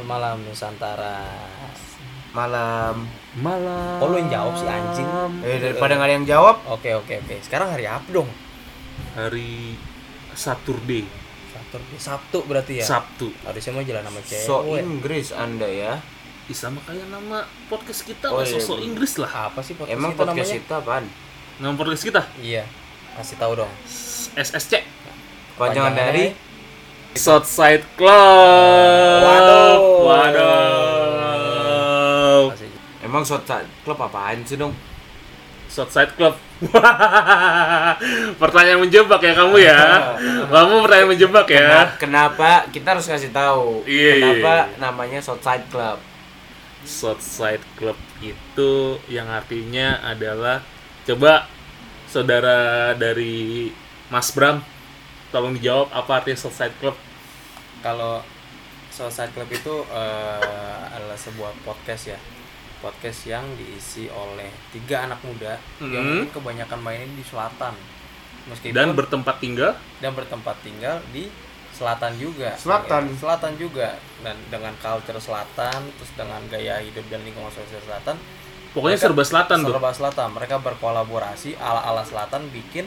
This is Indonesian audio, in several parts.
selamat malam Nusantara. malam Malam. Oh, lu yang jawab sih, anjing. eh daripada nggak ada yang jawab Oke oke oke. Sekarang hari apa dong? Hari Saturday, Sabtu, Sabtu berarti ya. Sabtu. Harusnya mau jalan sama cewek. so Inggris anda ya Ih, sama kayak nama podcast kita Oh, lah, iya, bener. Inggris lah. Apa sih podcast emang kita podcast namanya? kita apaan Nama podcast kita Iya. Kasih tahu dong. SSC. panjangan dari Southside Club. Waduh. Waduh. Emang shot klub apaan sih dong Southside Club. pertanyaan menjebak ya kamu ya. kamu pertanyaan menjebak ya. Kena- kenapa kita harus kasih tahu Iya, kenapa iya. namanya Southside Club Southside Club itu yang artinya adalah coba saudara dari Mas Bram tolong dijawab apa artinya Southside Club Kalau Southside Club itu eh, adalah sebuah podcast ya. Podcast yang diisi oleh tiga anak muda yang Mhm. mungkin kebanyakan mainnya di selatan. Meskipun dan bertempat tinggal dan bertempat tinggal di selatan juga Selatan. Ya, selatan juga dan dengan culture selatan terus dengan gaya hidup dan lingkungan sosial selatan pokoknya Mereka serba selatan tuh serba selatan mereka berkolaborasi ala ala selatan bikin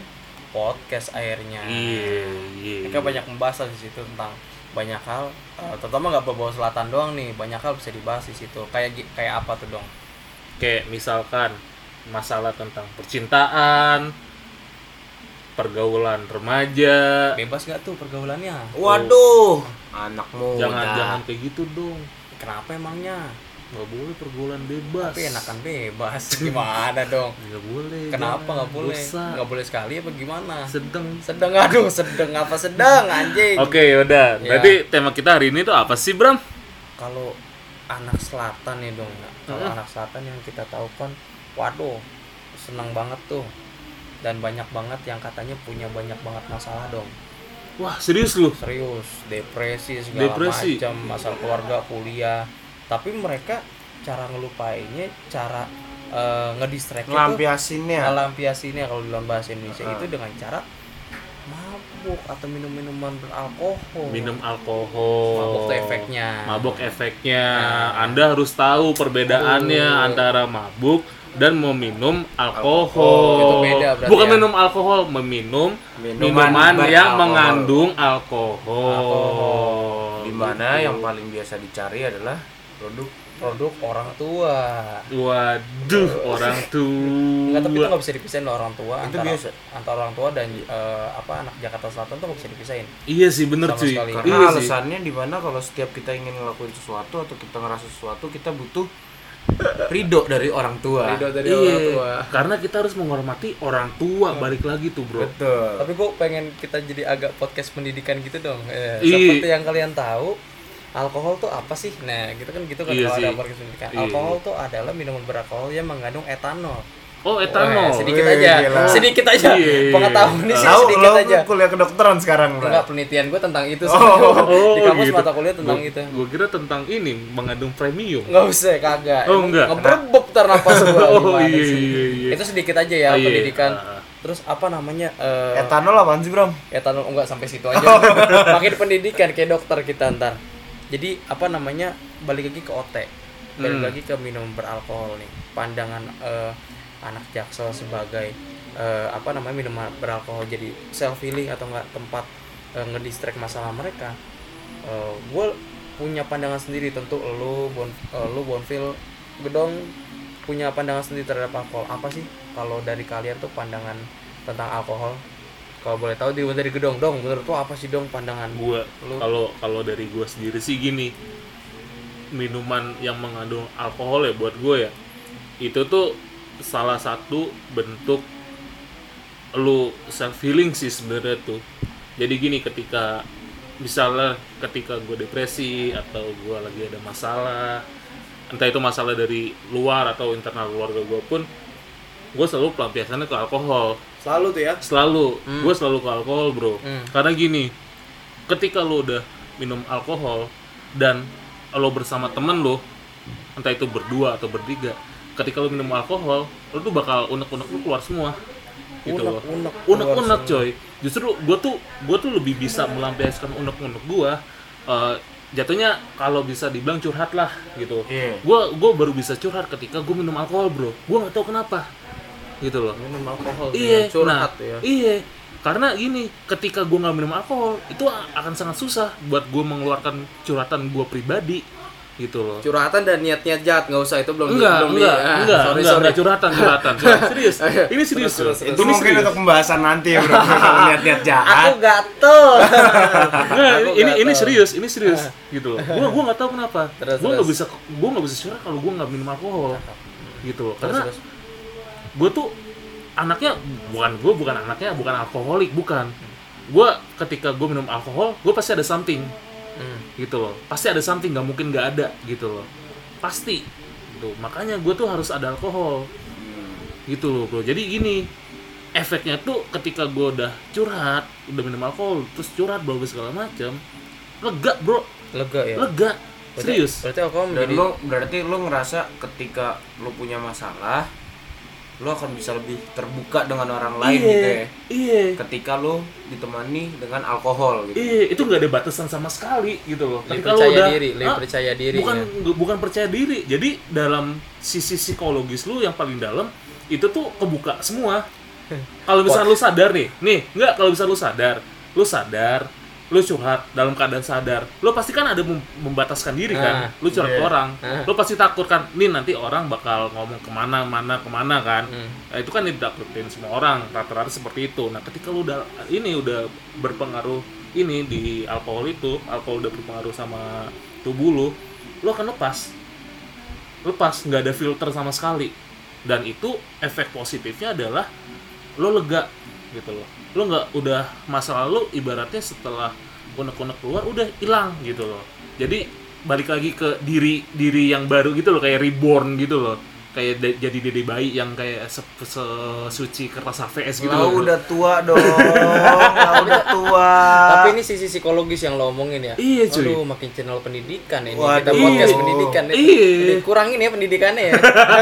podcast akhirnya. Iya iya. Mereka banyak membahas di situ tentang banyak hal. Eh, terutama nggak berbau selatan doang nih banyak hal bisa dibahas di situ. Kayak kayak apa tuh dong? Kayak misalkan masalah tentang percintaan pergaulan remaja. Bebas nggak tuh pergaulannya? Waduh anak muda. Jangan jangan kayak gitu dong. Kenapa emangnya nggak boleh pergaulan bebas tapi enakan bebas gimana dong nggak boleh Kenapa nggak boleh? Dosa. Nggak boleh sekali apa gimana? sedang Sedang aduh, sedang apa sedang anjing? Oke, udah. Ya. Berarti tema kita hari ini tuh apa sih, Bram? Kalau anak selatan nih dong, ya. kalau Mm-mm. anak selatan yang kita tahu kan, waduh, senang banget tuh. Dan banyak banget yang katanya punya banyak banget masalah dong. Wah, serius lu? Serius, depresi segala Depresi. macam, masalah keluarga, kuliah. Tapi mereka cara ngelupainnya, cara eh, ngedistract itu ngelampiasinnya melampiasinya kalau di dalam bahasa Indonesia Ah. itu dengan cara mabuk atau minum minuman beralkohol. Minum alkohol. Mabuk tuh efeknya. Mabuk efeknya. Nah. Anda harus tahu perbedaannya Aduh. antara mabuk dan meminum alkohol. Alkohol. Itu beda berarti Bukan ya? minum alkohol, meminum Minuman minuman, yang beralkohol. mengandung alkohol. Alkohol. di mana Gitu. yang paling biasa dicari adalah produk Produk orang tua. Waduh, orang tua. Enggak, tapi itu nggak bisa dipisahin loh orang tua Itu antara biasa. antara orang tua dan eh, apa anak Jakarta Selatan tuh nggak bisa dipisahin. Iya sih, bener Sama cuy. sekali. karena Iya sih. alasannya di mana kalau setiap kita ingin ngelakuin sesuatu atau kita ngerasa sesuatu kita butuh ridho dari orang tua Ridho dari Iya, orang tua. karena kita harus menghormati orang tua. Balik lagi tuh, bro. betul Tapi gue pengen kita jadi agak podcast pendidikan gitu dong. Eh, Iya. seperti yang kalian tahu, alkohol tuh apa sih? Nah, gitu kan gitu kan Iya kalau sih. ada podcast pendidikan. Iya. Alkohol tuh adalah minuman beralkohol yang mengandung etanol. Oh, etanol. Wah, sedikit Wih, aja, gila. sedikit aja. Iya, iya. Pengetahuan sih tahu sedikit lo aja. kuliah kedokteran sekarang Bro. Enggak penelitian gue tentang itu sih. Oh, Di kampus gitu. mata kuliah tentang Gua- itu. Gua kira tentang ini mengandung premium. Enggak usah, kagak. Oh, enggak. Ngebrebek ntar napas gua Oh, iya, sih? iya, iya. Itu sedikit aja ya Oh, iya. pendidikan. Ah. Terus apa namanya? eh, etanol apaan sih Bram etanol enggak sampai situ aja makin pendidikan kayak dokter kita ntar jadi apa namanya balik lagi ke OT balik Hmm. lagi ke minum beralkohol nih. Pandangan eh, anak jaksel sebagai eh, apa namanya minuman beralkohol jadi self healing atau enggak tempat eh, ngedistract masalah mereka gue punya pandangan sendiri. Tentu lu bon eh, lu bonfil gedong punya pandangan sendiri terhadap alkohol. Apa sih kalau dari kalian tuh pandangan tentang alkohol kalau boleh tahu dari dari gedong dong menurut lu apa sih dong pandangan Gua kalau kalau dari gua sendiri sih gini. Minuman yang mengandung alkohol ya buat gue ya. Itu tuh salah satu bentuk lu self healing sih sebenarnya tuh. Jadi gini ketika misalnya ketika gue depresi atau gue lagi ada masalah entah itu masalah dari luar atau internal keluarga gue pun gue selalu pelampiasannya ke alkohol selalu tuh ya? Selalu. Hmm. gue selalu ke alkohol bro. Hmm. karena gini ketika lo udah minum alkohol dan lo bersama temen lo entah itu berdua atau bertiga ketika lo minum alkohol lo tuh bakal unek-unek lo keluar semua. Gitu loh. Unek-unek unek-unek keluar coy. Justru gue tuh gue tuh lebih bisa melampiaskan unek-unek gue eh, jatuhnya kalau bisa dibilang curhat lah gitu. Iya. gua gua baru bisa curhat ketika gue minum alkohol bro. Gua nggak tahu kenapa gitu loh minum alkohol iya curhat nah, ya iya karena gini ketika gua nggak minum alkohol itu akan sangat susah buat gua mengeluarkan curhatan gua pribadi gitu loh curhatan dan niat-niat jahat nggak usah itu belum enggak belum di- enggak ah, enggak sorry enggak, sorry enggak curhatan curhatan curhatan. serius ini serius terus, bro. terus. Itu ini mungkin serius. untuk pembahasan nanti ya bro. Kalau niat-niat aku jahat. gatel Aku ini nggak ini tahu. serius, ini serius gitu loh. Gua gua nggak tahu kenapa. Terus, gua nggak terus. bisa gua nggak bisa curhat kalau gua nggak minum alkohol. Gitu loh. Terus, Karena terus. Gua tuh anaknya bukan gua bukan anaknya bukan alkoholik, bukan. Gua ketika gua minum alkohol, gua pasti ada something Hmm. gitu loh. Pasti ada something, nggak mungkin nggak ada gitu loh. Pasti. Gitu. Makanya gua tuh harus ada alkohol. Gitu loh, Bro. Jadi gini, efeknya tuh ketika gua udah curhat, udah minum alkohol, terus curhat bla bla segala macam, lega, Bro. lega ya lega Berarti- serius berarti alkohol Dan menjadi lu berarti lu ngerasa ketika lu punya masalah, lu akan bisa lebih terbuka dengan orang lain iya gitu ya. iya Ketika lu ditemani dengan alkohol gitu. iya itu nggak ada batasan sama sekali gitu loh lebih Ketika percaya udah- diri lebih Ah, percaya diri bukan ya. bukan percaya diri jadi dalam sisi psikologis lu yang paling dalam itu tuh kebuka semua kalau misalnya lu sadar nih nih nggak kalau misalnya lu sadar lu sadar lu curhat dalam keadaan sadar lu pasti kan ada mem- membataskan diri Ah, kan lu curhat ke iya. orang Ah. lu pasti takut kan nih nanti orang bakal ngomong ke mana mana ke mana kan Hmm. Nah, itu kan ditakutin semua orang rata-rata seperti itu nah ketika lu udah ini udah berpengaruh ini di alkohol itu alkohol udah berpengaruh sama tubuh lu lu akan lepas lepas nggak ada filter sama sekali dan itu efek positifnya adalah lo lega gitu loh. Lo nggak udah masa lalu ibaratnya setelah unek-unek keluar udah hilang gitu loh. Jadi balik lagi ke diri diri yang baru gitu loh kayak reborn gitu loh kayak de- jadi dede bayi yang kayak se, se- suci kertas HVS gitu Lah loh udah tua dong, lah udah tua. Tapi ini sisi psikologis yang lo omongin ya. Iya, cuy. Aduh, makin channel pendidikan ini. Waduh. Kita podcast Iya. pendidikan ya. Iya. Jadi kurangin ya pendidikannya ya.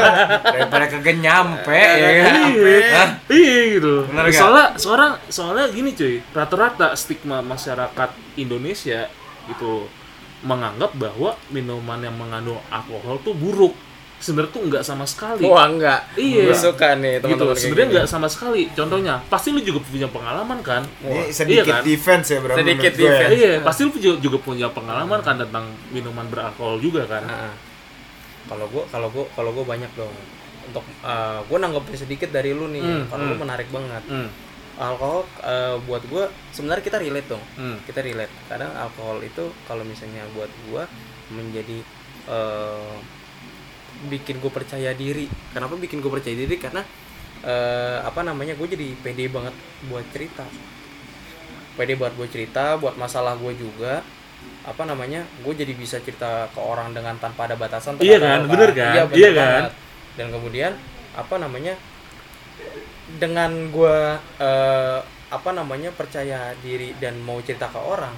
daripada kagak nyampe ya kan. Hah? Iya gitu. Nggak? soalnya soalnya soalnya gini cuy, rata-rata stigma masyarakat Indonesia gitu menganggap bahwa minuman yang mengandung alkohol tuh buruk. Sebenarnya tuh nggak sama sekali. Wah, enggak. Iya. Gue suka nih gitu. teman-teman kayak Sebenarnya nggak sama sekali. Contohnya, pasti lu juga punya pengalaman kan? Ini Iya sedikit kan? defense ya bro. Sedikit gue ya. defense. Iya, pasti lu juga, punya pengalaman kan tentang minuman beralkohol juga kan? Kalau gua kalau gua kalau gua banyak dong. Untuk uh, gua nanggepin sedikit dari lu nih. Hmm, kalau lu hmm. menarik banget. Hmm, Alkohol uh, buat gua sebenarnya kita relate dong. hmm. Kita relate. Kadang alkohol itu kalau misalnya buat gua menjadi uh, bikin gue percaya diri. Kenapa bikin gue percaya diri? Karena uh, apa namanya? Gue jadi pede banget buat cerita. Pede buat gue cerita, buat masalah gue juga. Apa namanya? Gue jadi bisa cerita ke orang dengan tanpa ada batasan. Iya kan? apa. Bener kan? Iya, bener Iya kan? Dan kemudian apa namanya? Dengan gue eh, apa namanya percaya diri dan mau cerita ke orang,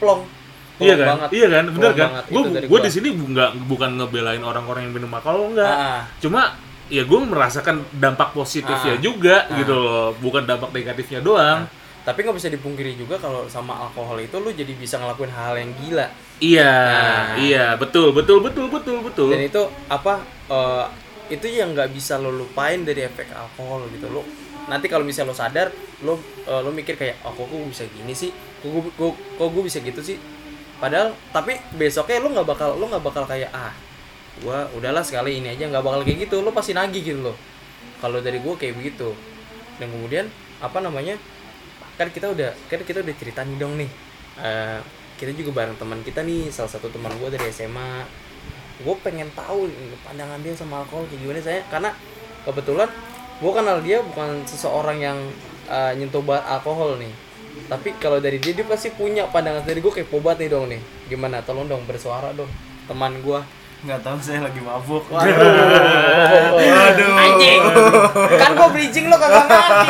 plong. Iya kan? banget. Iya kan? Bener kan? Gue gue gua. di sini nggak bukan ngebelain orang-orang yang minum alkohol enggak. Ah, Cuma ya gue merasakan dampak positifnya Ah. juga Ah. gitu loh, bukan dampak negatifnya doang. tapi nggak bisa dipungkiri juga kalau sama alkohol itu lu jadi bisa ngelakuin hal yang gila Iya, Nah. iya, betul, betul, betul, betul, betul. dan itu apa eh, itu yang nggak bisa lo lupain dari efek alkohol gitu lo nanti kalau misalnya lo sadar lo eh, lo mikir kayak oh kok gue bisa gini sih kok gue kok, kok gue bisa gitu sih padahal tapi besoknya lo nggak bakal lo nggak bakal kayak ah gua udahlah sekali ini aja. Nggak bakal kayak gitu lo pasti nagih gitu loh. Kalau dari gue kayak begitu. Dan kemudian apa namanya kan kita udah kan kita udah cerita nih dong nih. Eh, kita juga bareng teman kita nih salah satu teman gue dari SMA gue pengen tahu pandangan dia sama alkohol kayak gimana saya karena kebetulan gue kenal dia bukan seseorang yang eh, nyentuh alkohol nih tapi kalau dari dia dia pasti punya pandangan dari gue kayak pobat nih dong nih gimana tolong dong bersuara dong teman gue Nggak tahu saya lagi mabuk. Waduh. Anjing. Kan gua bridging lo kagak ngerti.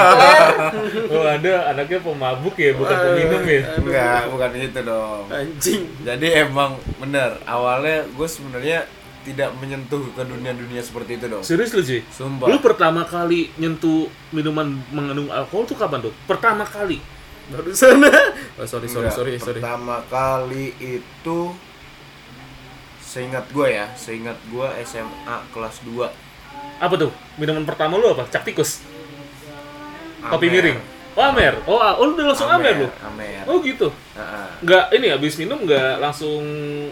Oh ada anaknya pemabuk ya, bukan peminum ya. Enggak, bukan itu dong. Anjing. Jadi emang bener awalnya gue sebenarnya tidak menyentuh ke dunia-dunia seperti itu dong. Serius lu sih? Sumpah. Lu pertama kali nyentuh minuman mengandung alkohol tuh kapan tuh? Pertama kali. Barusan. Oh, sorry, sorry, Enggak, sorry, sorry. Pertama kali itu seingat gue ya seingat gue SMA kelas 2 Apa tuh? Minuman pertama lu apa? Cak tikus. Kopi Amer. miring. Oh, Amer. Oh, ah, oh lu udah langsung Amer, lu. Amer Oh, gitu. Heeh. Nggak ini habis minum nggak langsung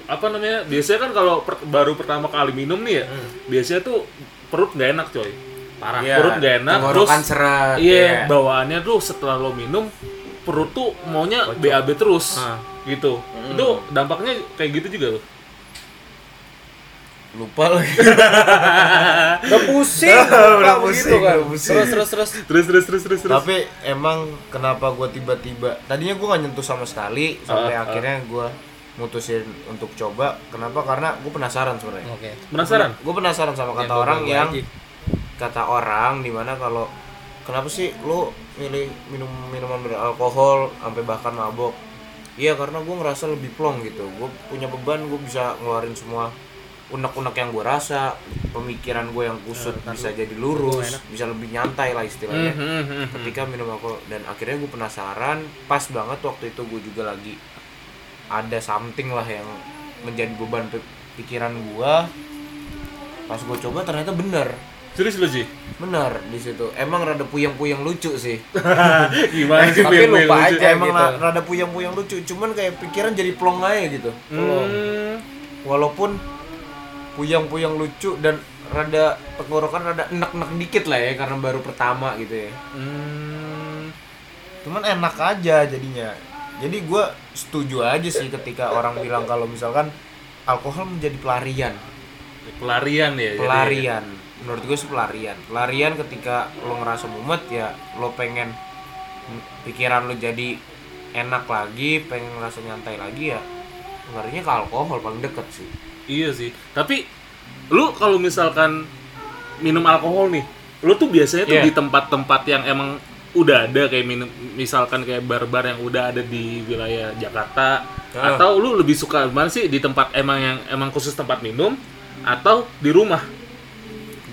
apa namanya? Biasanya kan kalau per- baru pertama kali minum nih ya, biasanya tuh perut nggak enak, coy. parah Iya, perut nggak enak, terus- seret Iya, ya. bawaannya tuh setelah lo minum perut tuh maunya BAB terus. Ah. Gitu. Itu dampaknya kayak gitu juga loh. lupa lagi udah pusing Udah pusing, kan. pusing. terus terus terus Terus terus terus terus terus. tapi emang kenapa gue tiba-tiba tadinya gue gak nyentuh sama sekali sampai ah. akhirnya gue mutusin untuk coba kenapa karena gue penasaran sebenarnya oke Penasaran? gue penasaran sama kata Ya, orang yang aja. kata orang di mana kalau kenapa sih lu milih minum minuman beralkohol sampai bahkan mabok. Iya karena gue ngerasa lebih plong gitu. Gue punya beban gue bisa ngeluarin semua unek-unek yang gue rasa pemikiran gue yang kusut bisa jadi lurus bisa lebih nyantai lah istilahnya. Hmm, hmm, hmm, ketika minum alkohol dan akhirnya gue penasaran pas banget waktu itu gue juga lagi ada something lah yang menjadi beban pikiran gue pas gue coba ternyata bener. Serius lu sih? Bener di situ emang rada puyeng-puyeng lucu sih Gimana sih Tapi lupa lucu? aja. emang gitu. ra- rada puyeng-puyeng lucu cuman kayak pikiran jadi plong aja gitu Hmm. walaupun puyeng-puyeng lucu dan rada tenggorokan rada enak-enak dikit lah ya karena baru pertama gitu ya Hmm. cuman enak aja jadinya jadi gue setuju aja sih ketika orang bilang kalau misalkan alkohol menjadi pelarian Pelarian ya. jadi. pelarian menurut gue sih pelarian pelarian ketika lo ngerasa mumet ya lo pengen pikiran lo jadi enak lagi pengen ngerasa nyantai lagi ya ngerinya ke alkohol paling deket sih Iya sih. Tapi lu kalau misalkan minum alkohol nih, lu tuh biasanya tuh Iya. di tempat-tempat yang emang udah ada kayak minum misalkan kayak bar-bar yang udah ada di wilayah Jakarta Ah. atau lu lebih suka mana sih di tempat emang yang emang khusus tempat minum atau di rumah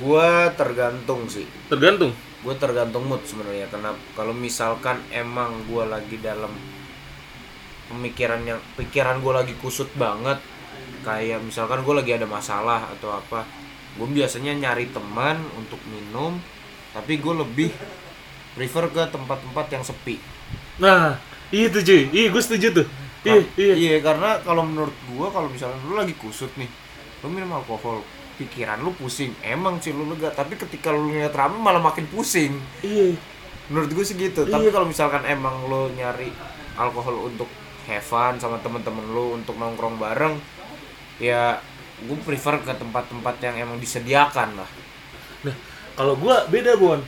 gue tergantung sih. Tergantung? Gue tergantung mood sebenarnya. Karena kalau misalkan emang gue lagi dalam pemikiran yang pikiran gue lagi kusut banget kayak misalkan gue lagi ada masalah atau apa gue biasanya nyari teman untuk minum tapi gue lebih prefer ke tempat-tempat yang sepi. Nah itu cuy. Iya gue setuju tuh. Iya iya. iya karena kalau menurut gue kalau misalnya lu lagi kusut nih lu minum alkohol pikiran lu pusing emang sih lu lega tapi ketika lu ngeliat rame malah makin pusing iya menurut gue sih gitu tapi kalau misalkan emang lo nyari alkohol untuk have fun sama temen-temen lo untuk nongkrong bareng ya gue prefer ke tempat-tempat yang emang disediakan lah Nah, kalau gua beda, Bon.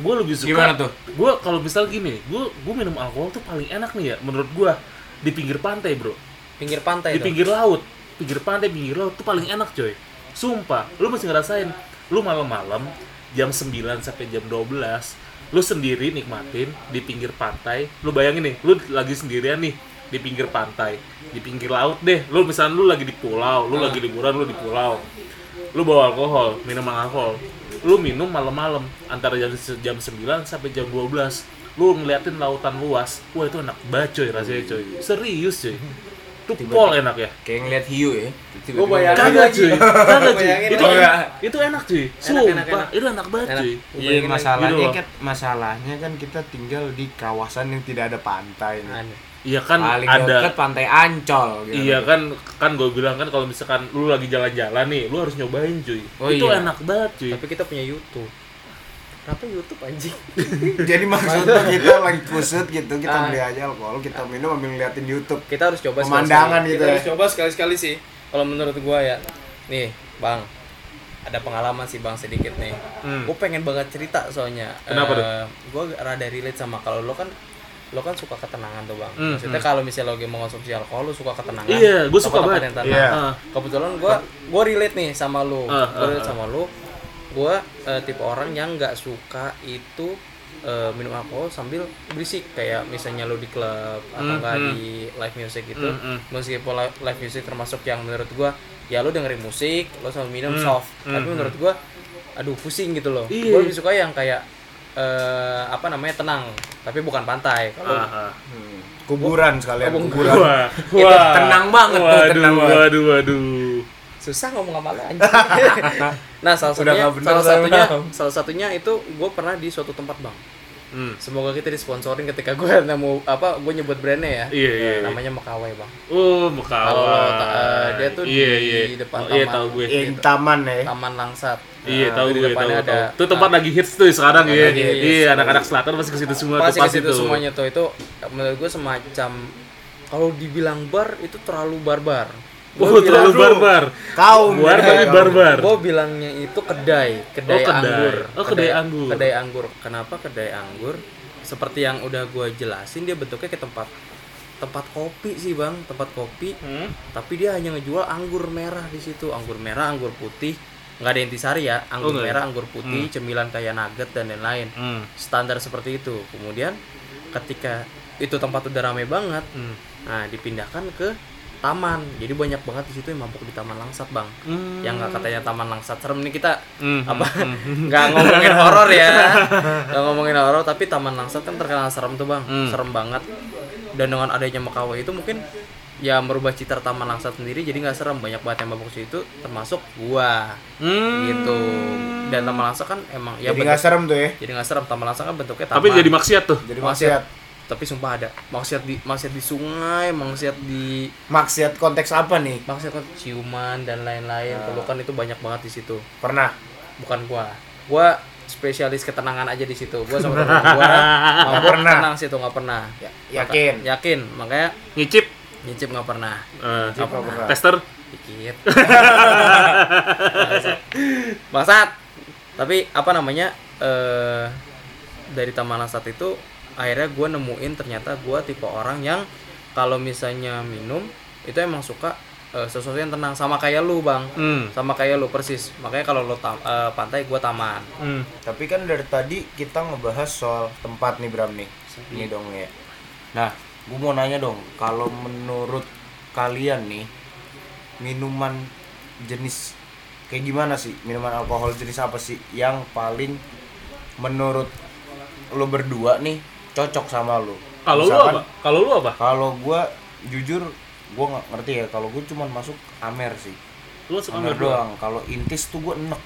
Gua lebih suka Gimana tuh? Gua kalau misal gini, gua gua minum alkohol tuh paling enak nih ya menurut gua di pinggir pantai, Bro. pinggir pantai Di tuh. pinggir laut. Pinggir pantai, pinggir laut tuh paling enak, coy. Sumpah, lu mesti ngerasain. Lu malam-malam jam 9 sampai jam 12 lu sendiri nikmatin di pinggir pantai. Lu bayangin nih lu lagi sendirian nih di pinggir pantai di pinggir laut deh. Lu misalnya lu lagi di pulau lu lagi liburan lu di pulau. Lu bawa alkohol minuman alkohol. Lu minum malam-malam antara jam jam 9 sampai jam 12 lu ngeliatin lautan luas. Wah itu enak banget coy rasanya coy. Serius coy itu pol enak ya kayak ngeliat hiu ya Gua bayangin kagak cuy kagak cuy itu enak itu enak cuy sumpah enak, enak. itu enak banget Enak. cuy Iya masalahnya Gitu kan masalahnya kan kita tinggal di kawasan yang tidak ada pantai nih. Aneh. iya kan paling ada deket pantai Ancol gitu. Iya kan kan gue bilang kan kalau misalkan lu lagi jalan-jalan nih, lu harus nyobain cuy. Oh itu iya. enak banget cuy. tapi kita punya YouTube kenapa YouTube anjing jadi maksudnya kita lagi kusut gitu kita Ah. beli aja alkohol kita minum ambil ngeliatin YouTube kita harus coba Pemandangan gitu kita ya. harus coba sekali-sekali sih kalau menurut gua ya nih bang ada pengalaman sih bang sedikit nih Hmm. gue pengen banget cerita soalnya Kenapa tuh? gue rada relate sama kalau lo kan lo kan suka ketenangan tuh bang Hmm, maksudnya kalau misalnya lo lagi mengonsumsi alkohol lo suka ketenangan Iya, gua suka tempat-tempat banget. yang tenang. Iya. Ah. kebetulan gue gue relate nih sama lo Ah, gue ah, relate ah. sama lo gue eh, tipe orang yang nggak suka itu eh, minum alkohol sambil berisik kayak misalnya lo di klub atau Hmm, enggak hmm. di live music gitu Hmm, hmm. meskipun live, music termasuk yang menurut gue ya lo dengerin musik lo sambil minum Hmm, soft hmm, tapi hmm. menurut gue aduh pusing gitu loh Iya. gue lebih suka yang kayak eh, apa namanya tenang tapi bukan pantai kalau Ah, ah. Hmm. kuburan sekalian Oh, kuburan Wah, Itu wah. tenang banget tuh, waduh, tenang banget. Waduh, waduh. Susah ngomong sama lu anjing. nah, salah satunya salah satunya Bang. salah satunya itu gue pernah di suatu tempat, Bang. Hmm. Semoga kita disponsorin ketika gue nemu apa gue nyebut brandnya ya. Iya, iya, iya. Namanya Makawai, Bang. Oh, Mekawa. Kalau lo eh, dia tuh iya, di iya. depan oh, Iya, taman. tahu gue. Yang taman ya. Taman Langsat. Iya, Nah, tahu gue, tahu, depannya tahu. ada Itu tempat lagi hits tuh sekarang ya. Iya, anak-anak selatan pasti ke situ semua pasti tuh ke situ itu. semuanya tuh itu menurut gue semacam kalau dibilang bar itu terlalu barbar. Oh, terlalu barbar. Kau Bar tapi barbar. Gue bilangnya itu kedai, kedai, Oh, kedai. anggur. Oh, kedai anggur. Kedai anggur. Kenapa kedai anggur? Seperti yang udah gue jelasin dia bentuknya kayak tempat tempat kopi sih bang, tempat kopi. Hmm? Tapi dia hanya ngejual anggur merah di situ, anggur merah, anggur putih. Nggak ada intisari ya, anggur Oh, nggak merah, anggur putih, cemilan kayak nugget dan lain-lain. Hmm. Standar seperti itu. Kemudian ketika itu tempat udah rame banget, Hmm. Nah, dipindahkan ke taman. Jadi banyak banget di situ yang mabuk di Taman Langsat, Bang. Hmm. Yang nggak katanya Taman Langsat serem nih kita Hmm. apa nggak ngomongin horor ya. Nggak ngomongin horor, tapi Taman Langsat kan terkenal serem tuh, Bang. Hmm. Serem banget. Dan dengan adanya Mekawai itu mungkin ya merubah citra Taman Langsat sendiri jadi nggak serem. Banyak banget yang mabuk di situ termasuk gua. Hmm. Gitu. Dan Taman Langsat kan emang ya Jadi nggak serem tuh ya. jadi nggak serem. Taman Langsat kan bentuknya taman. Tapi jadi maksiat tuh. Jadi Maksiat. Maksiat. tapi sumpah ada maksiat di maksiat di sungai maksiat di Maksiat konteks apa nih? maksudnya kan ciuman dan lain-lain pelukan itu banyak banget di situ Pernah. bukan gua gua spesialis ketenangan aja di situ gua sama temen gua nggak pernah. tenang situ nggak pernah Ya, yakin. Maka- yakin makanya Ngicip. nyicip nggak pernah Ngicip nggak pernah. tester. dikit bangsat tapi apa namanya eh dari taman lasat itu akhirnya gue nemuin ternyata gue tipe orang yang kalau misalnya minum itu emang suka eh, sesuatu yang tenang sama kayak lu bang Hmm. sama kayak lu persis makanya kalau lu tam- eh, pantai gue taman Hmm. Tapi kan dari tadi kita ngebahas soal tempat nih Bram nih. Ini dong ya. Nah, gue mau nanya dong, kalau menurut kalian nih minuman jenis kayak gimana sih? Minuman alkohol jenis apa sih yang paling menurut lo berdua nih cocok sama lo? Kalau lu apa? Kalau lu apa? Kalau gua jujur gua nggak ngerti ya. Kalau gue cuman masuk Amer sih. Lu suka Amer Amer doang. Kalau intis tuh gue enek.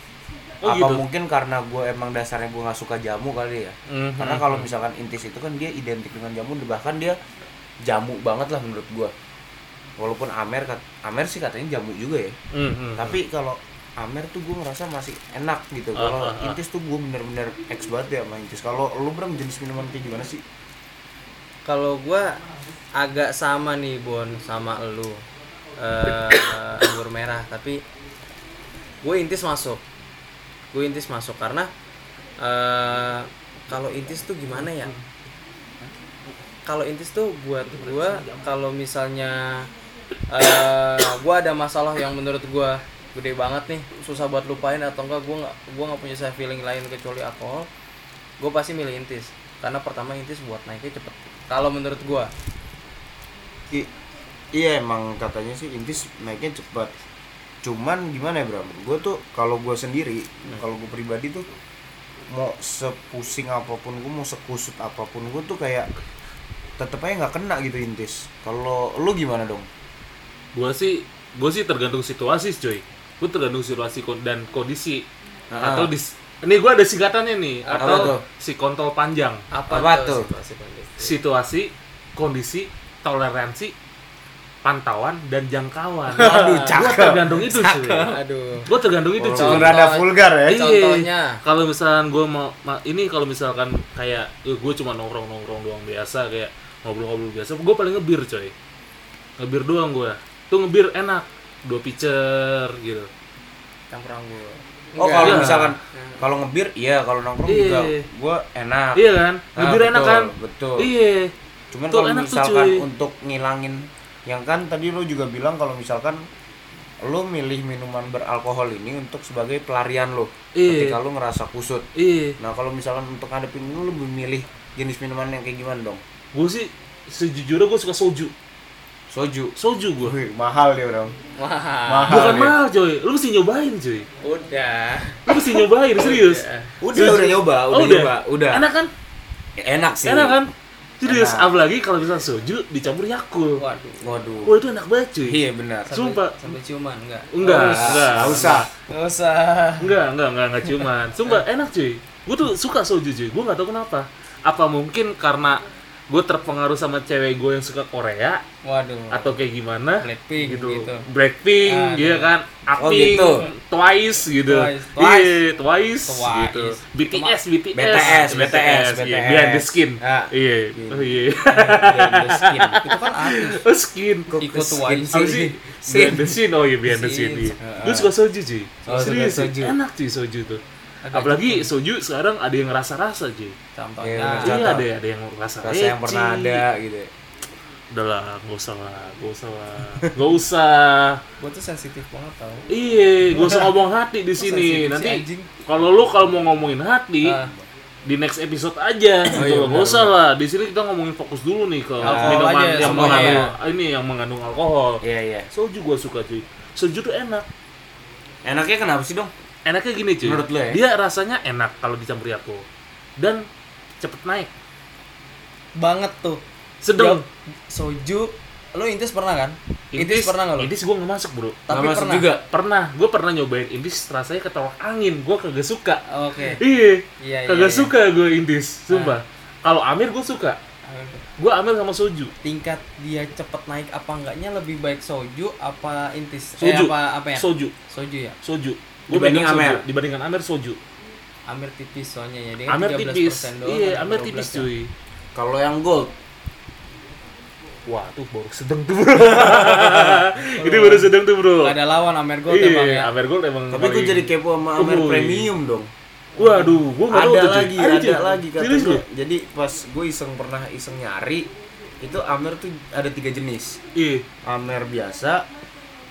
Oh, apa gitu? mungkin karena gue emang dasarnya gue nggak suka jamu kali ya Mhm. karena kalau misalkan intis itu kan dia identik dengan jamu bahkan dia jamu banget lah menurut gue walaupun Amer Amer sih katanya jamu juga ya Mhm. tapi kalau Amer tuh gue ngerasa masih enak gitu. Kalau ah, ah. intis tuh gue bener-bener ex banget ya sama intis. Kalau lu Bram jenis minuman kayak gimana sih? Kalau gue agak sama nih Bon sama lu. Eh anggur merah tapi gue intis masuk. Gue intis masuk karena eh kalau intis tuh gimana ya? Kalau intis tuh buat gue kalau misalnya eh gue ada masalah yang menurut gue gede banget nih susah buat lupain atau enggak gue nggak gue nggak punya saya feeling lain kecuali alkohol gue pasti milih intis. Karena pertama intis buat naiknya cepet. Kalau menurut gue I- iya emang katanya sih intis naiknya cepat cuman gimana ya Bram? Gue tuh kalau gue sendiri kalau gue pribadi tuh mau sepusing apa pun gue mau sekusut apa pun gue tuh kayak tetep aja nggak kena gitu intis. Kalau lu gimana dong? Gua sih gua sih tergantung situasi coy. Gua tergantung situasi kon- dan kondisi. Ah. Atau dis ini gua ada singkatannya nih Apa atau tuh? si kontol panjang. apa, Apa tuh? situasi kondisi? Situasi, kondisi, toleransi, pantauan dan jangkauan. Aduh, Gua cakep. tergantung itu cuy. aduh Gua tergantung itu cuy. Walaupun rada vulgar ya Iya. Contohnya. Kalau misalkan gue mau ma- ini kalau misalkan kayak gue cuma nongkrong nongkrong doang biasa kayak ngobrol-ngobrol biasa, gue paling ngebir coy. Ngebir doang gue. Tuh ngebir enak, dua pitcher gitu. campur anggur oh kalau Enggak. misalkan kalau ngebir iya kalau nongkrong Iya. juga gue enak Iya kan? Ah, Ngebir enak betul, kan? betul Iya. Cuman Tuh, kalau enak tuh, misalkan cuy. untuk ngilangin yang kan tadi lo juga bilang kalau misalkan lo milih minuman beralkohol ini untuk sebagai pelarian lo Iya. ketika lo ngerasa kusut. Iya. Nah kalau misalkan untuk ngadepin lo lebih milih jenis minuman yang kayak gimana dong? Gue sih sejujurnya gue suka soju. Soju. Soju gue. Wih, mahal dia bro. wah Mahal Bukan ya. mahal coy, lu mesti nyobain coy. udah Lu mesti nyobain serius. Udah. Udah udah nyoba, udah, Oh, nyoba, udah. Enak kan? Enak sih. Enak kan? Serius, Enak. apalagi kalau misalnya soju dicampur Yakult. Waduh. Waduh. Wah, itu enak banget cuy. Iya benar. Sampai, Sumpah. Sampai ciuman enggak? Enggak, Oh, enggak. nggak usah. Enggak usah. Enggak, enggak, enggak, enggak cuman. Sumpah enak cuy. Gue tuh suka soju cuy. Gue nggak tahu kenapa. Apa mungkin karena gue terpengaruh sama cewek gue yang suka Korea Waduh. atau kayak gimana? Blackpink gitu. Blackpink, Aduh. iya kan? Oh, Apink, gitu. Twice gitu. Twice. Iya, Twice, Twice. gitu. BTS, BTS, BTS, iya. BTS. Behind the skin. Ah. Iya. Oh iya. Behind the skin. Itu kan artis. Oh, skin. Kok Ikut skin Twice. Sih? sih? Behind the scene. Oh iya, behind the. Scene. Iya. Gue suka soju, cuy. Oh, Serius, enak cuy soju tuh. Agak Apalagi gitu. soju sekarang ada yang rasa-rasa, cuy. Contohnya. Iya, Iya, Contoh. ada ada yang rasa Rasa yang pernah ada gitu. ya. Udah lah, gak usah lah, gak usah lah. Gak usah. Gue tuh sensitif banget tau. Iya, gak usah ngomong hati di sini. Nanti kalau lu kalau mau ngomongin hati, Ah. di next episode aja Oh, gitu iya, loh. Gak usah lah. Di sini kita ngomongin fokus dulu nih ke Alkohol minuman aja yang mengandung ini yang mengandung alkohol. Iya iya. Soju gua suka cuy. Soju tuh enak. Enaknya kenapa sih dong? Enaknya gini cuy. Menurut lu ya? Dia rasanya enak kalau dicampur Yakult. Dan cepet naik. Banget tuh. Sedang. Ya, soju. Lo intis pernah kan? Intis, pernah nggak lo? Intis gua nggak masuk bro. Tapi Nggak masuk pernah. juga. Pernah. Gua pernah nyobain intis rasanya ketolak angin. Gua kagak suka. Oke. Iya. Iya, iya, Kagak iya. suka gue intis. Sumpah. Kalau Amir gue suka. Gue Amir sama soju. Tingkat dia cepet naik apa enggaknya lebih baik soju apa intis? Soju. Eh, apa apa ya? Soju. Soju ya. Soju. Gua Dibanding megang soju. Amer. Dibandingkan Amer soju. Amer tipis soalnya ya. Dia Amer 13% tipis. doang, Iya, Amer Amer 12 tipis ya. cuy. Kalau yang gold, Wah, tuh baru sedang tuh bro. Itu baru sedang tuh bro. Gak ada lawan Amer Gold emang ya. Iya, Amer Gold emang. tapi gue jadi kepo sama Amer. Premium dong. Waduh, gue nggak tahu Ada lagi, Ada, ada, lagi katanya. Jadi pas gue iseng pernah iseng nyari, itu Amer tuh ada tiga jenis. Iya. Amer biasa,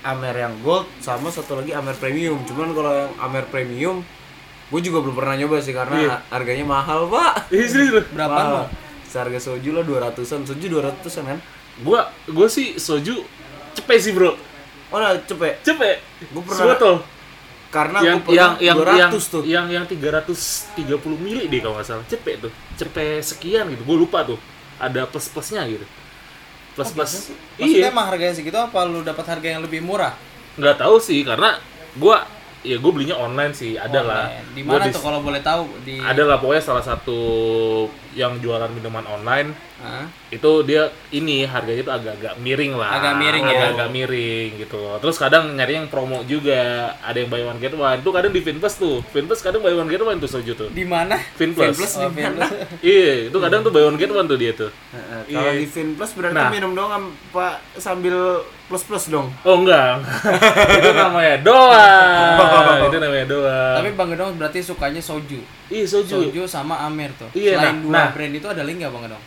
Amer yang gold, sama satu lagi Amer premium. Cuman kalau yang Amer premium, gue juga belum pernah nyoba sih karena Iya. harganya mahal pak. Iya. Berapa Mahal. Seharga soju lah 200-an, soju 200-an kan? Gua gua sih soju cepet sih bro. Oh nah cepet, Cepet. Gua pernah- Sebotol. karena yang gue pernah yang yang 200 yang tuh. yang yang 330 mili deh kalau nggak salah cepet tuh cepet sekian gitu gue lupa tuh ada plus plusnya gitu plus plus Maksudnya iya emang harganya segitu apa lu dapat harga yang lebih murah? nggak tahu sih karena gue ya gue belinya online sih ada lah. Di mana tuh kalau boleh tahu? Di ada lah pokoknya salah satu yang jualan minuman online Hah? itu dia ini harganya itu agak-agak miring lah Agak miring ya? agak-agak miring gitu loh terus kadang nyari yang promo juga ada yang buy one get one itu kadang di Finplus tuh Finplus kadang buy one get one tuh soju tuh Di mana? Finplus Finplus Oh, di mana? iya itu kadang tuh buy one get one tuh dia tuh Heeh, Kalau Iya. di Finplus berarti Nah. minum doang pak sambil plus plus dong. oh enggak itu namanya doang itu namanya doang Tapi Bang Gedong berarti sukanya soju. iya soju Soju sama Amer tuh. Iya, Selain nah, dua nah. brand itu ada link nggak Bang Gedong?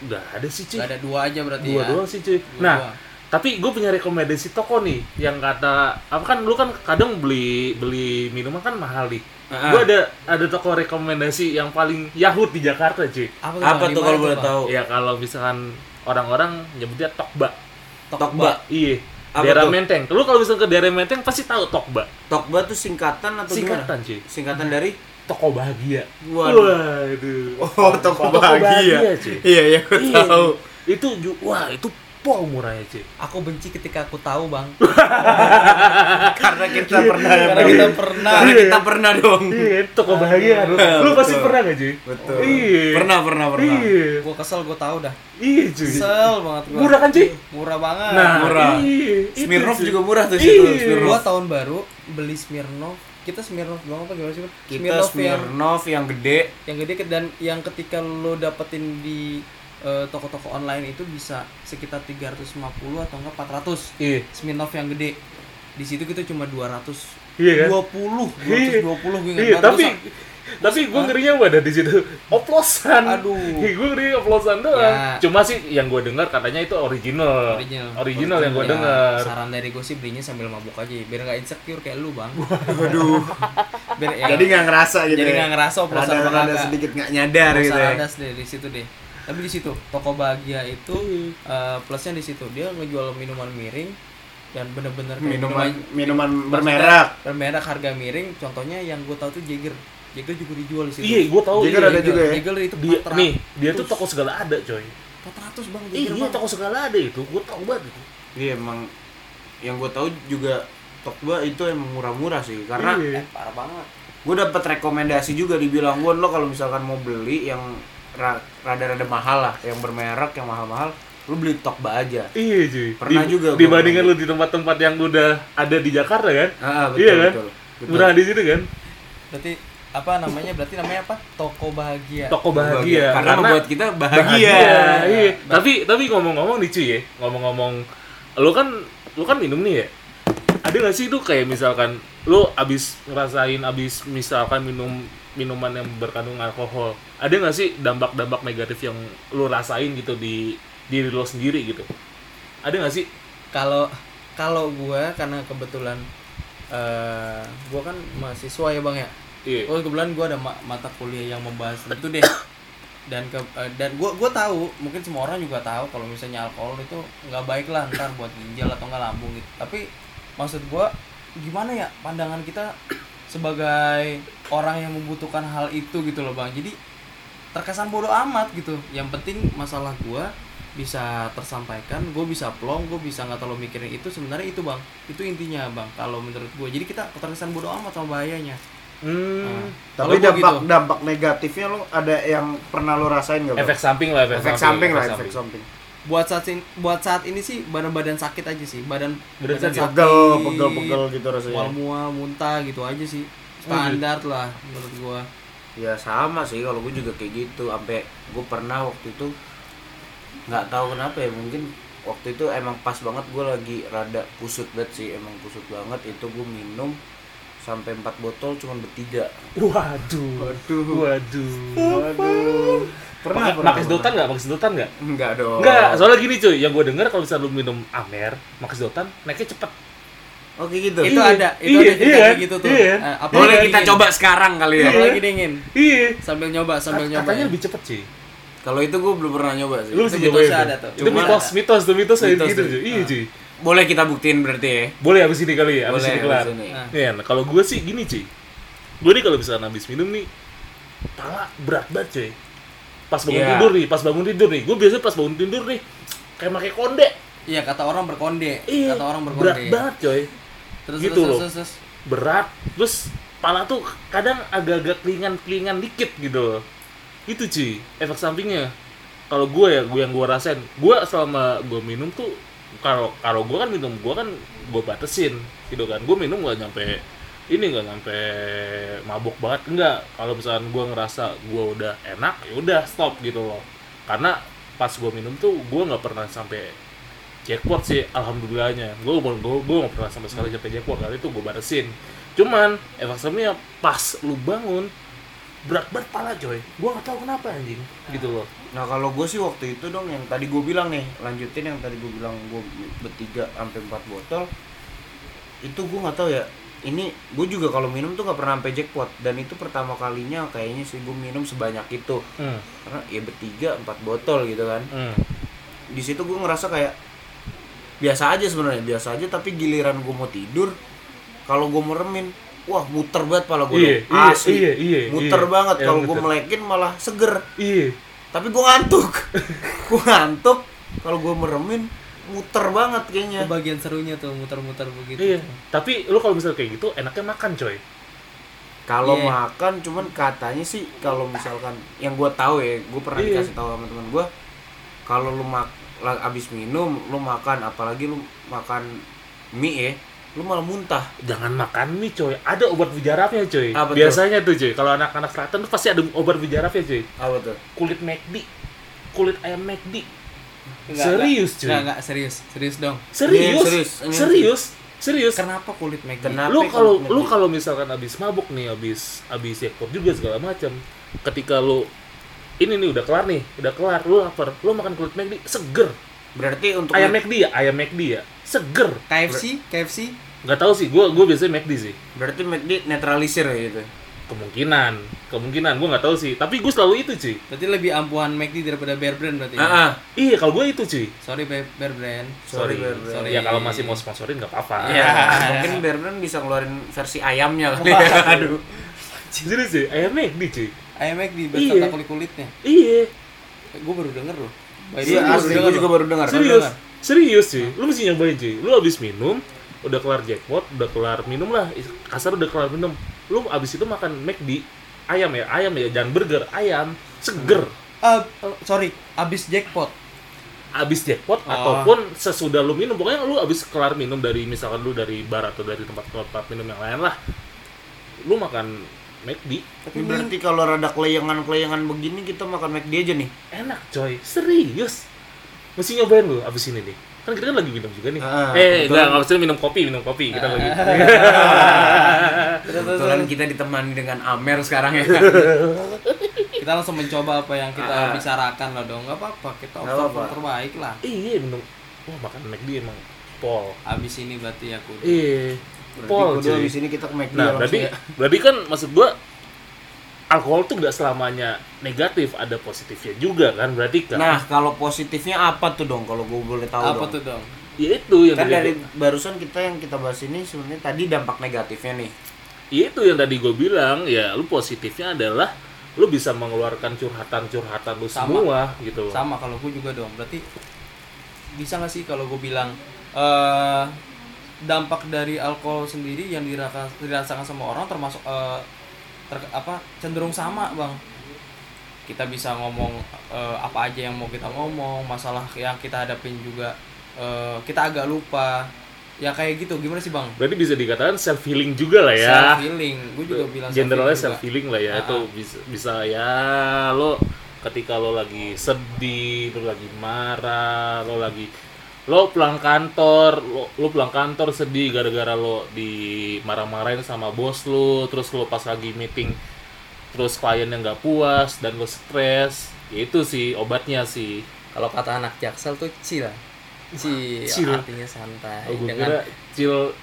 udah ada sih cuy Gak ada dua aja berarti dua ya. doang sih cuy Dua nah doang. tapi gue punya rekomendasi toko nih yang kata apa kan lu kan kadang beli beli minuman kan mahal nih Ah. gue ada ada toko rekomendasi yang paling yahut di Jakarta cuy Apa tuh, Apa tuh kalau boleh tahu? ya kalau misalkan orang-orang nyebutnya Tokba Tokba. iya Apa daerah tuh? Menteng lu kalau misalkan ke daerah Menteng pasti tahu Tokba Tokba tuh singkatan atau singkatan gimana? cuy Singkatan dari toko bahagia Waduh. waduh Oh, toko Toko bahagia. bahagia, cuy. Iya, iya, aku Iya, tahu. itu wah itu pol murahnya cuy Aku benci ketika aku tahu bang. Karena kita pernah ya, Karena kita pernah. Karena kita pernah dong. iya toko bahagia kan lu, lu pasti pernah gak cuy Betul. iya Pernah, pernah, pernah. iya Gue kesel gue tahu dah. iya cuy Kesel banget gue. Murah kan, Ci? Murah banget. nah murah. iya cuy. juga murah tuh situ, Iya. Smirnoff. Gua tahun baru beli Smirnoff. Kita Smirnoff doang apa gimana sih? Kita Smirnoff yang Smirnoff yang gede. yang gede dan yang ketika lo dapetin di toko-toko online itu bisa sekitar 350 atau enggak 400 iya Smirnoff yang gede di situ kita cuma 200 Iya kan? 20 Iya. 220 gue Iya, tapi Gua tapi gue ngerinya apa ada di situ oplosan. Aduh. gue ngeri oplosan doang. Ya. Cuma sih yang gue dengar katanya itu original. Original. Original yang gue Ya, dengar. Saran dari gue sih belinya sambil mabuk aja biar nggak insecure kayak lu bang. Waduh. Biar, ya, Jadi nggak ngerasa gitu. jadi ya? nggak ngerasa oplosan Rada- rada kagak. sedikit nggak nyadar gitu ya. Ada deh di situ deh. Tapi di situ toko bahagia itu eh, plusnya di situ dia ngejual minuman miring dan bener-bener Minuman minuman Maksudnya bermerek. bermerek harga miring. Contohnya yang gue tahu tuh Jagger. Jegel juga dijual di situ iya gue tahu Jegel iya. ada juga ya? Jegel itu dia 400 nih dia tuh toko segala ada coy 400 bang iya Jegel bang. toko segala ada itu gue tahu banget itu Iya emang yang gue tahu juga Tokba itu emang murah-murah sih karena Iya. Eh, parah banget gue dapet rekomendasi juga dibilang gue lo kalau misalkan mau beli yang rada-rada mahal lah yang bermerek yang mahal-mahal lu beli Tokba aja Iya cuy. Pernah Di- juga Dibandingkan lu di tempat-tempat yang udah ada di Jakarta kan? ah, betul, iya kan? betul, betul. Murah di situ kan? berarti apa namanya berarti namanya apa toko bahagia Toko bahagia. karena, membuat kita bahagia, Iya. Tapi tapi ngomong-ngomong nih cuy ya, ngomong-ngomong lu kan lu kan minum nih ya. Ada gak sih tuh kayak misalkan lu abis ngerasain abis misalkan minum minuman yang berkandung alkohol, ada gak sih dampak-dampak negatif yang lu rasain gitu di diri lo sendiri gitu? Ada gak sih? kalau kalau gua karena kebetulan eh gua kan mahasiswa ya bang ya Iya. oh kebetulan gua ada ma- mata kuliah yang membahas itu deh dan ke eh, dan gua gua tahu mungkin semua orang juga tahu kalau misalnya alkohol itu nggak baik lah ntar buat ginjal atau nggak lambung gitu tapi maksud gua gimana ya pandangan kita sebagai orang yang membutuhkan hal itu gitu loh bang jadi terkesan bodoh amat gitu yang penting masalah gua bisa tersampaikan gue bisa plong gue bisa nggak terlalu mikirin itu sebenarnya itu bang itu intinya bang kalau menurut gue jadi kita terkesan bodoh amat sama bahayanya Hmm. Nah, Tapi gua dampak gitu. dampak negatifnya lo ada yang pernah lo rasain gak? Bang? efek samping lah efek, efek samping lah, efek efek samping. Buat saat ini buat saat ini sih badan badan sakit aja sih badan Badan sakit. Pegel, pegel, pegel gitu rasanya. mual mual muntah gitu aja sih standar lah menurut gua ya sama sih kalau gue juga kayak gitu sampai gue pernah waktu itu nggak tahu kenapa ya mungkin waktu itu emang pas banget gue lagi rada kusut banget sih emang kusut banget itu gue minum sampai empat botol cuma bertiga Waduh. Waduh. Waduh. Waduh. Pernah, Pakai pernah. pakai sedotan nggak? Pakai sedotan nggak? enggak dong Enggak, soalnya gini cuy, yang gue denger kalau misalnya lu minum Amer, pakai sedotan, naiknya cepet. oke gitu itu Iya, ada itu iya, ada cerita iya, kayak gitu tuh iya. Eh, apa boleh lagi kita dingin? coba sekarang kali ya lagi dingin Iya. sambil nyoba sambil Kat- nyoba Katanya ya. lebih cepet sih. kalau itu gue belum pernah nyoba sih Lu Itu mitosnya ada tuh. tuh. Itu Cuma mitos, ada. mitos, tuh mitos kayak Mitos gitu tuh. cuy. Iya cuy. boleh kita buktiin berarti ya Boleh abis ini kali ya, abis boleh ini kelar. abis ini. Nah. Iya, nah, kalau gue sih gini cuy. Gue nih kalau misalnya habis minum nih, pala berat banget cuy. Pas bangun Iya. tidur nih, pas bangun tidur nih. Gue biasanya pas bangun tidur nih, kayak pakai konde. iya kata orang berkonde Iya, kata orang berkonde berat banget coy. terus Gitu terus, loh. terus, terus. berat terus pala tuh kadang agak-agak kelingan-kelingan dikit gitu itu cuy efek sampingnya kalau gue ya gue yang gue rasain gue selama gue minum tuh kalau kalau gue kan minum gue kan gue batasin gitu kan gue minum gak nyampe ini gak nyampe mabuk banget. Enggak kalau misalkan gue ngerasa gue udah enak ya udah stop gitu loh. Karena pas gue minum tuh gue nggak pernah sampai jackpot sih alhamdulillahnya. Gue gue gue nggak pernah sampai sekali sampai jackpot kali itu gue batasin cuman efek sampingnya pas lu bangun berat banget pala coy. Gue nggak tahu kenapa anjing. Gitu loh. Nah kalau gue sih waktu itu dong yang tadi gue bilang nih lanjutin yang tadi gue bilang gue bertiga sampai empat botol itu gue nggak tahu ya ini gue juga kalau minum tuh nggak pernah sampai jackpot. Dan itu pertama kalinya kayaknya sih gue minum sebanyak itu. Hmm. karena ya bertiga empat botol gitu kan. Hmm. di situ gue ngerasa kayak biasa aja sebenarnya biasa aja. Tapi giliran gue mau tidur kalau gue meremin wah muter banget pala gue Iya, iya, asli. iya, iya, muter iya. banget kalau gue melekin malah seger. Iya. Tapi gue ngantuk. Gue ngantuk kalau gue meremin muter banget kayaknya. Itu bagian serunya tuh muter-muter begitu. Iya tapi lu kalau misalnya kayak gitu enaknya makan coy. Kalau Iya. makan cuman katanya sih kalau misalkan yang gue tahu ya gue pernah Iya. dikasih tahu sama teman gue kalau lu mak abis minum lu makan apalagi lu makan mie ya lu malah muntah. Jangan makan mie coy. Ada obat bijarafnya coy. Apa biasanya tuh coy. Kalau anak-anak selatan tuh pasti ada obat bijarafnya coy. Apa tuh? Kulit McD. Kulit ayam McD Enggak, serius cuy. Enggak, enggak, serius. Serius dong. Serius? Serius. Serius serius. Kenapa kulit McD Kenapa? lu kalau lu kalau misalkan abis mabuk nih abis abis ekor juga segala macam ketika lu ini nih udah kelar nih udah kelar lu lapar lu makan kulit McD seger. Berarti untuk ayam McD ya ayam McD ya. Seger. KFC KFC nggak tahu sih gua gua biasanya McD sih. Berarti McD netralisir ya gitu kemungkinan kemungkinan gua nggak tahu sih tapi gua selalu itu cuy berarti lebih ampuhan McD daripada Bear Brand berarti ya? ah ah. iya kalau gua itu cuy sorry Bear, Bear Brand Sorry, sorry, Bear Brand. Sorry. ya kalau masih mau sponsorin nggak apa-apa ya mungkin Bear Brand bisa ngeluarin versi ayamnya kali ya aduh Serius sih, ayam McD cuy. ayam McD Iya. beserta kulit kulitnya Iya, gue baru denger loh Iya asli baru gue denger juga baru dengar. serius. dengar. Serius cuy, lu mesti nyobain cuy. Lu abis minum, udah kelar jackpot, udah kelar minum lah. Kasar udah kelar minum. Lu abis itu makan McD, ayam ya, ayam ya, jangan burger, ayam, seger. Eh, sorry abis jackpot Abis jackpot Oh. ataupun sesudah lu minum, pokoknya lu abis kelar minum dari misalkan lu dari bar atau dari tempat-tempat minum yang lain lah. Lu makan McD, Tapi berarti kalau rada kelayangan-kelayangan begini kita makan McD aja nih. enak coy, serius. Mesti nyobain lu abis ini nih. Kan kita kan lagi minum juga nih. Ah, eh, betul. enggak, enggak maksudnya minum kopi, minum kopi. Kita lagi. Kebetulan kita ditemani dengan Amer sekarang ya. kita langsung mencoba apa yang kita Ah. bicarakan lah dong nggak apa-apa kita Nggak apa-apa. terbaik lah iya, minum. Wah, makan McD emang pol. abis ini berarti ya kudu Iya. Berarti Pol kudu cuy. habis ini kita ke McD Nah, berarti ya. berarti kan maksud gua alkohol tuh nggak selamanya negatif, ada positifnya juga kan berarti kan. Nah, kalau positifnya apa tuh dong kalau gue boleh tahu apa dong? tuh dong ya itu yang Kan tadi dari gua- barusan kita yang kita bahas ini sebenarnya tadi dampak Negatifnya nih. ya itu yang tadi gue bilang ya lu positifnya adalah lu bisa mengeluarkan curhatan-curhatan lu Sama. semua gitu sama kalau gue juga dong berarti bisa nggak sih kalau gue bilang eh dampak dari alkohol sendiri yang dirasa, dirasakan sama orang termasuk eh, ter- apa cenderung sama bang. Kita bisa ngomong eh, apa aja yang mau kita ngomong masalah yang kita hadapin juga eh, kita agak lupa. Ya kayak gitu. Gimana sih bang? Berarti bisa dikatakan self healing juga lah ya. self healing gue juga bilang generalnya self self healing lah ya. Itu bisa bisa ya lo ketika lo lagi sedih lo lagi marah lo lagi lo pulang kantor lo, lo pulang kantor sedih gara-gara lo dimarah-marahin sama bos lo terus lo pas lagi meeting terus kliennya nggak puas dan lo stres. Ya itu sih obatnya sih. Kalau kata anak jaksel tuh chill chill, Chill. artinya santai. Oh, gue dengan kira cil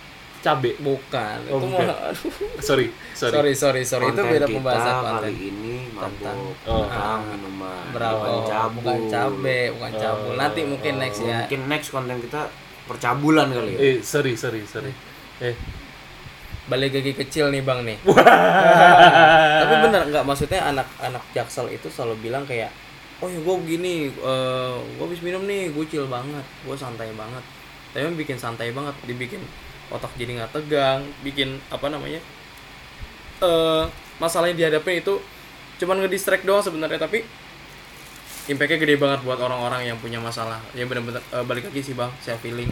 cabe bukan Oh, itu bukan. aduh. sorry sorry, sorry sorry sorry itu beda kita pembahasan kali konten ini Tentang- Oh. tentang minuman berapa bukan cabul. bukan cabe bukan Oh. cabul nanti mungkin next ya Mungkin next konten kita percabulan kali ya. eh sorry sorry sorry eh balik lagi kecil nih bang nih tapi bener nggak maksudnya anak-anak jaksel itu selalu bilang kayak oh ya gue begini gue habis minum nih gue chill banget gue santai banget tapi bikin santai banget dibikin otak jadi nggak tegang bikin apa namanya eh masalah yang dihadapi itu cuman ngedistract doang sebenarnya tapi impactnya gede banget buat orang-orang yang punya masalah. Ya bener-bener eh, balik lagi sih bang saya feeling.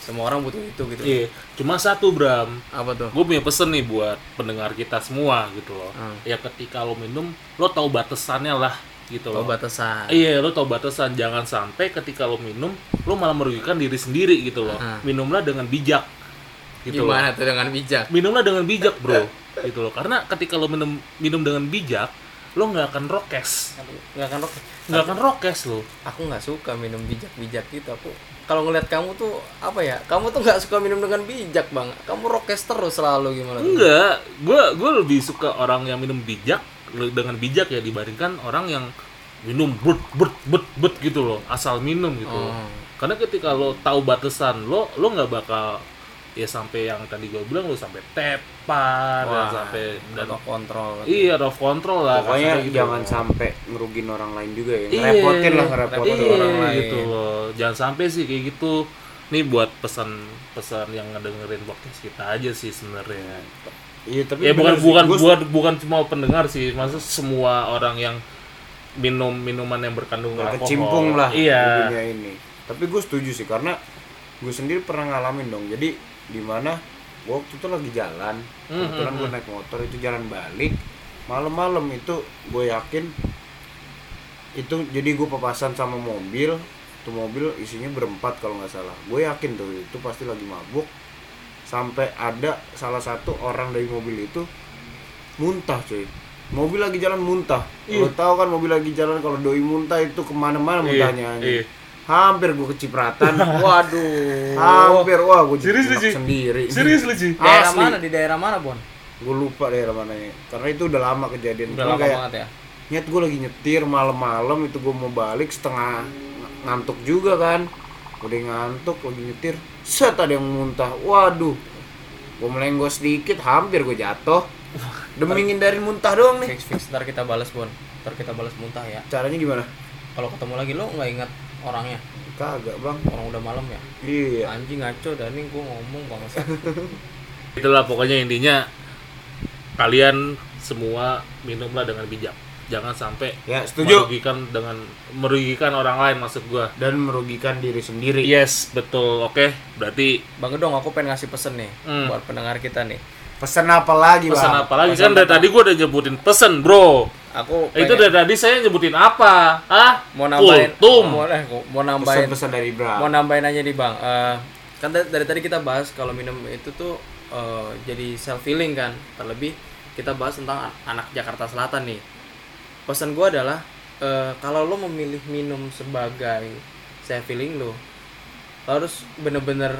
Semua orang butuh itu gitu. Iya cuma satu Bram. Apa tuh? Gue punya pesen nih buat pendengar kita semua gitu loh. Hmm. ya ketika lo minum lo tahu batasannya lah gitu oh loh. batasan. Iya lo tahu batasan. Jangan sampai ketika lo minum lo malah merugikan diri sendiri gitu loh. Hmm. minumlah dengan bijak gitu loh. Gimana tuh dengan bijak? Minumlah dengan bijak bro. Gitu loh. Karena ketika lo minum minum dengan bijak lo nggak akan rokes. Nggak kan rok nggak akan rokes lo. Aku nggak suka minum bijak-bijak gitu. Aku kalau ngeliat kamu tuh apa ya? Kamu tuh nggak suka minum dengan bijak bang. Kamu rokes terus selalu gimana enggak gue gue lebih suka orang yang minum bijak dengan bijak ya dibandingkan orang yang minum but but but but gitu loh. Asal minum gitu loh. Oh. karena ketika lo tahu batasan lo lo nggak bakal ya sampai yang tadi gue bilang lo sampai tepar dan Wah, sampai dan out of control iya out of control lah Pokoknya gitu. jangan sampai ngerugin orang lain juga ya. Iya, Ngerepotin lah ngerepotin iya, orang lain. gitu loh. Jangan sampai sih kayak gitu. Nih buat pesan-pesan yang ngedengerin podcast kita aja sih sebenarnya. Iya tapi ya bukan sih, bukan buat bukan cuma pendengar sih. Maksud semua orang yang minum minuman yang berkandung alkohol. Berkecimpung lah di iya dunia ini. tapi gue setuju sih karena gue sendiri pernah ngalamin dong. Jadi di mana? Gue waktu itu lagi jalan. Hmm, kebetulan hmm, gue naik motor itu jalan balik. Malam-malam itu gue yakin itu jadi gue papasan sama mobil. Itu mobil isinya berempat kalau nggak salah. Gue yakin tuh itu pasti lagi mabuk. Sampai ada salah satu orang dari mobil itu muntah cuy. Mobil lagi jalan muntah. Lo tahu kan mobil lagi jalan kalau doi muntah itu ke mana-mana muntahnya anjing. iya. Hampir gue kecipratan. Waduh. Hampir wah gue Serius lu, Ci? sendiri serius lu sih daerah Asli. mana? Di daerah mana bon? Gue lupa daerah mananya karena itu udah lama kejadian. Udah lama kayak banget ya? Nyet gue lagi nyetir malam-malam itu gue mau balik setengah ng- ngantuk juga kan. Udah ngantuk lagi nyetir. Set ada yang muntah. Waduh. Gue melenggos sedikit hampir gue jatuh. Demi ngindarin muntah doang nih. Fix fix. Ntar kita balas bon. Ntar kita balas muntah ya. Caranya gimana? Kalau ketemu lagi lo nggak ingat orangnya. Kagak bang. Orang udah malam ya? Iya. Anjing ngaco dan ini gue ngomong bangsa itulah pokoknya intinya kalian semua minumlah dengan bijak. Jangan sampai ya setuju. merugikan dengan merugikan orang lain maksud gua. Dan merugikan diri sendiri. Yes betul oke. Berarti bang Gedong aku pengen ngasih pesen nih Hmm. buat pendengar kita nih. Pesan apa lagi pesan bang? apa lagi? Kan dari tadi gua udah nyebutin pesen bro aku itu pengen- dari tadi saya nyebutin apa? Ah mau nambahin Kultum. mau, eh, mau nambahin pesan-pesan dari Bra mau nambahin aja nih bang. Eh, kan da- dari tadi kita bahas kalau minum itu tuh eh, jadi self healing kan. Terlebih kita bahas tentang anak Jakarta Selatan nih. Pesan gue adalah eh, kalau lo memilih minum sebagai self healing lo lo harus bener-bener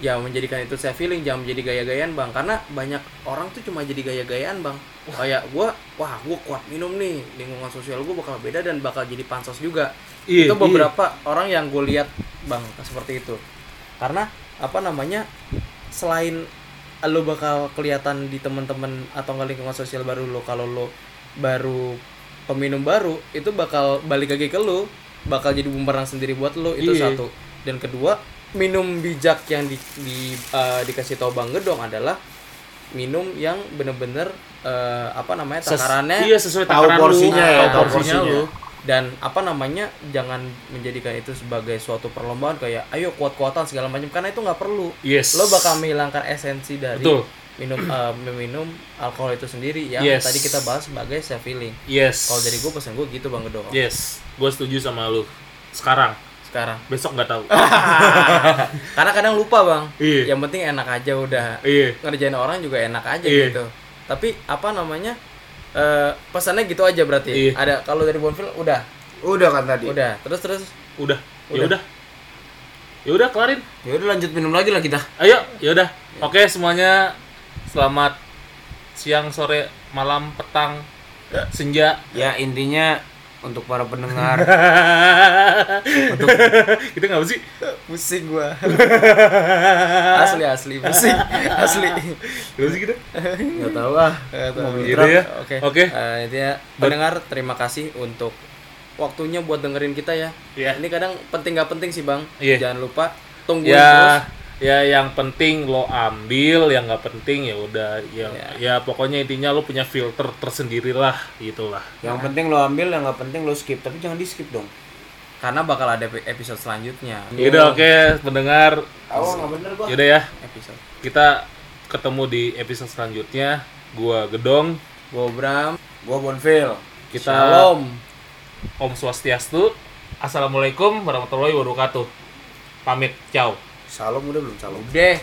ya menjadikan itu self healing jangan menjadi gaya-gayaan bang. Karena banyak orang tuh cuma jadi gaya-gayaan bang. Kayak gue wah gue kuat minum nih. Lingkungan sosial gue bakal beda dan bakal jadi pansos juga. Iya, itu iya. beberapa orang yang gue lihat bang seperti itu. Karena apa namanya selain lo bakal kelihatan di teman-teman atau nggak lingkungan sosial baru lo kalau lo baru peminum baru itu bakal balik lagi ke lo. Bakal jadi bumerang sendiri buat lo itu Iya. satu. Dan kedua minum bijak yang di, di eh, dikasih tau bang Gedong adalah minum yang bener-bener eh, apa namanya Ses- takarannya iya sesuai tahu porsinya lu, ya, tahu porsinya porsinya. lu. dan apa namanya jangan menjadikan itu sebagai suatu perlombaan kayak ayo kuat-kuatan segala macam karena itu nggak perlu. Yes. Lo bakal menghilangkan esensi dari Betul. minum meminum alkohol itu sendiri yang Yes. tadi kita bahas sebagai self healing yes. Kalau dari gue pesan gue gitu bang Gedo yes. Gue setuju sama lu. Sekarang sekarang. Besok nggak tahu. Karena kadang lupa bang. Iya. yang penting enak aja udah. Iya. Ngerjain orang juga enak aja Iya. gitu. Tapi apa namanya eh, pesannya gitu aja berarti. Iya. ada kalau dari Bonfil udah? Udah kan tadi. Udah. Terus terus? Udah. Ya Udah. udah. Ya udah kelarin. Ya udah lanjut minum lagi lah kita. Ayo ya udah. Oke semuanya selamat siang sore malam petang senja. Ya intinya untuk para pendengar. Untuk kita nggak sih? Pusing gua. Asli asli. Pusing. Asli. Gak sih kita? Nggak tahu ah. Mau gitu ya. oke. Oke. Eh, intinya pendengar terima kasih untuk waktunya buat dengerin kita ya. Iya. ini kadang penting nggak penting sih bang. Iya. jangan lupa tungguin terus ya ya yang penting lo ambil yang nggak penting ya udah yang ya. pokoknya intinya lo punya filter tersendiri lah gitulah. Yang penting lo ambil yang nggak penting lo skip tapi jangan di skip dong. Karena bakal ada episode selanjutnya. Ya udah oke pendengar oh nggak bener gua. Yaudah ya. Episode. Kita ketemu di episode selanjutnya. Gua gedong. Gua Bram gua Bonfil. Kita Shalom. Om Swastiastu. Assalamualaikum warahmatullahi wabarakatuh. Pamit. Ciao Salam udah belum? Salam deh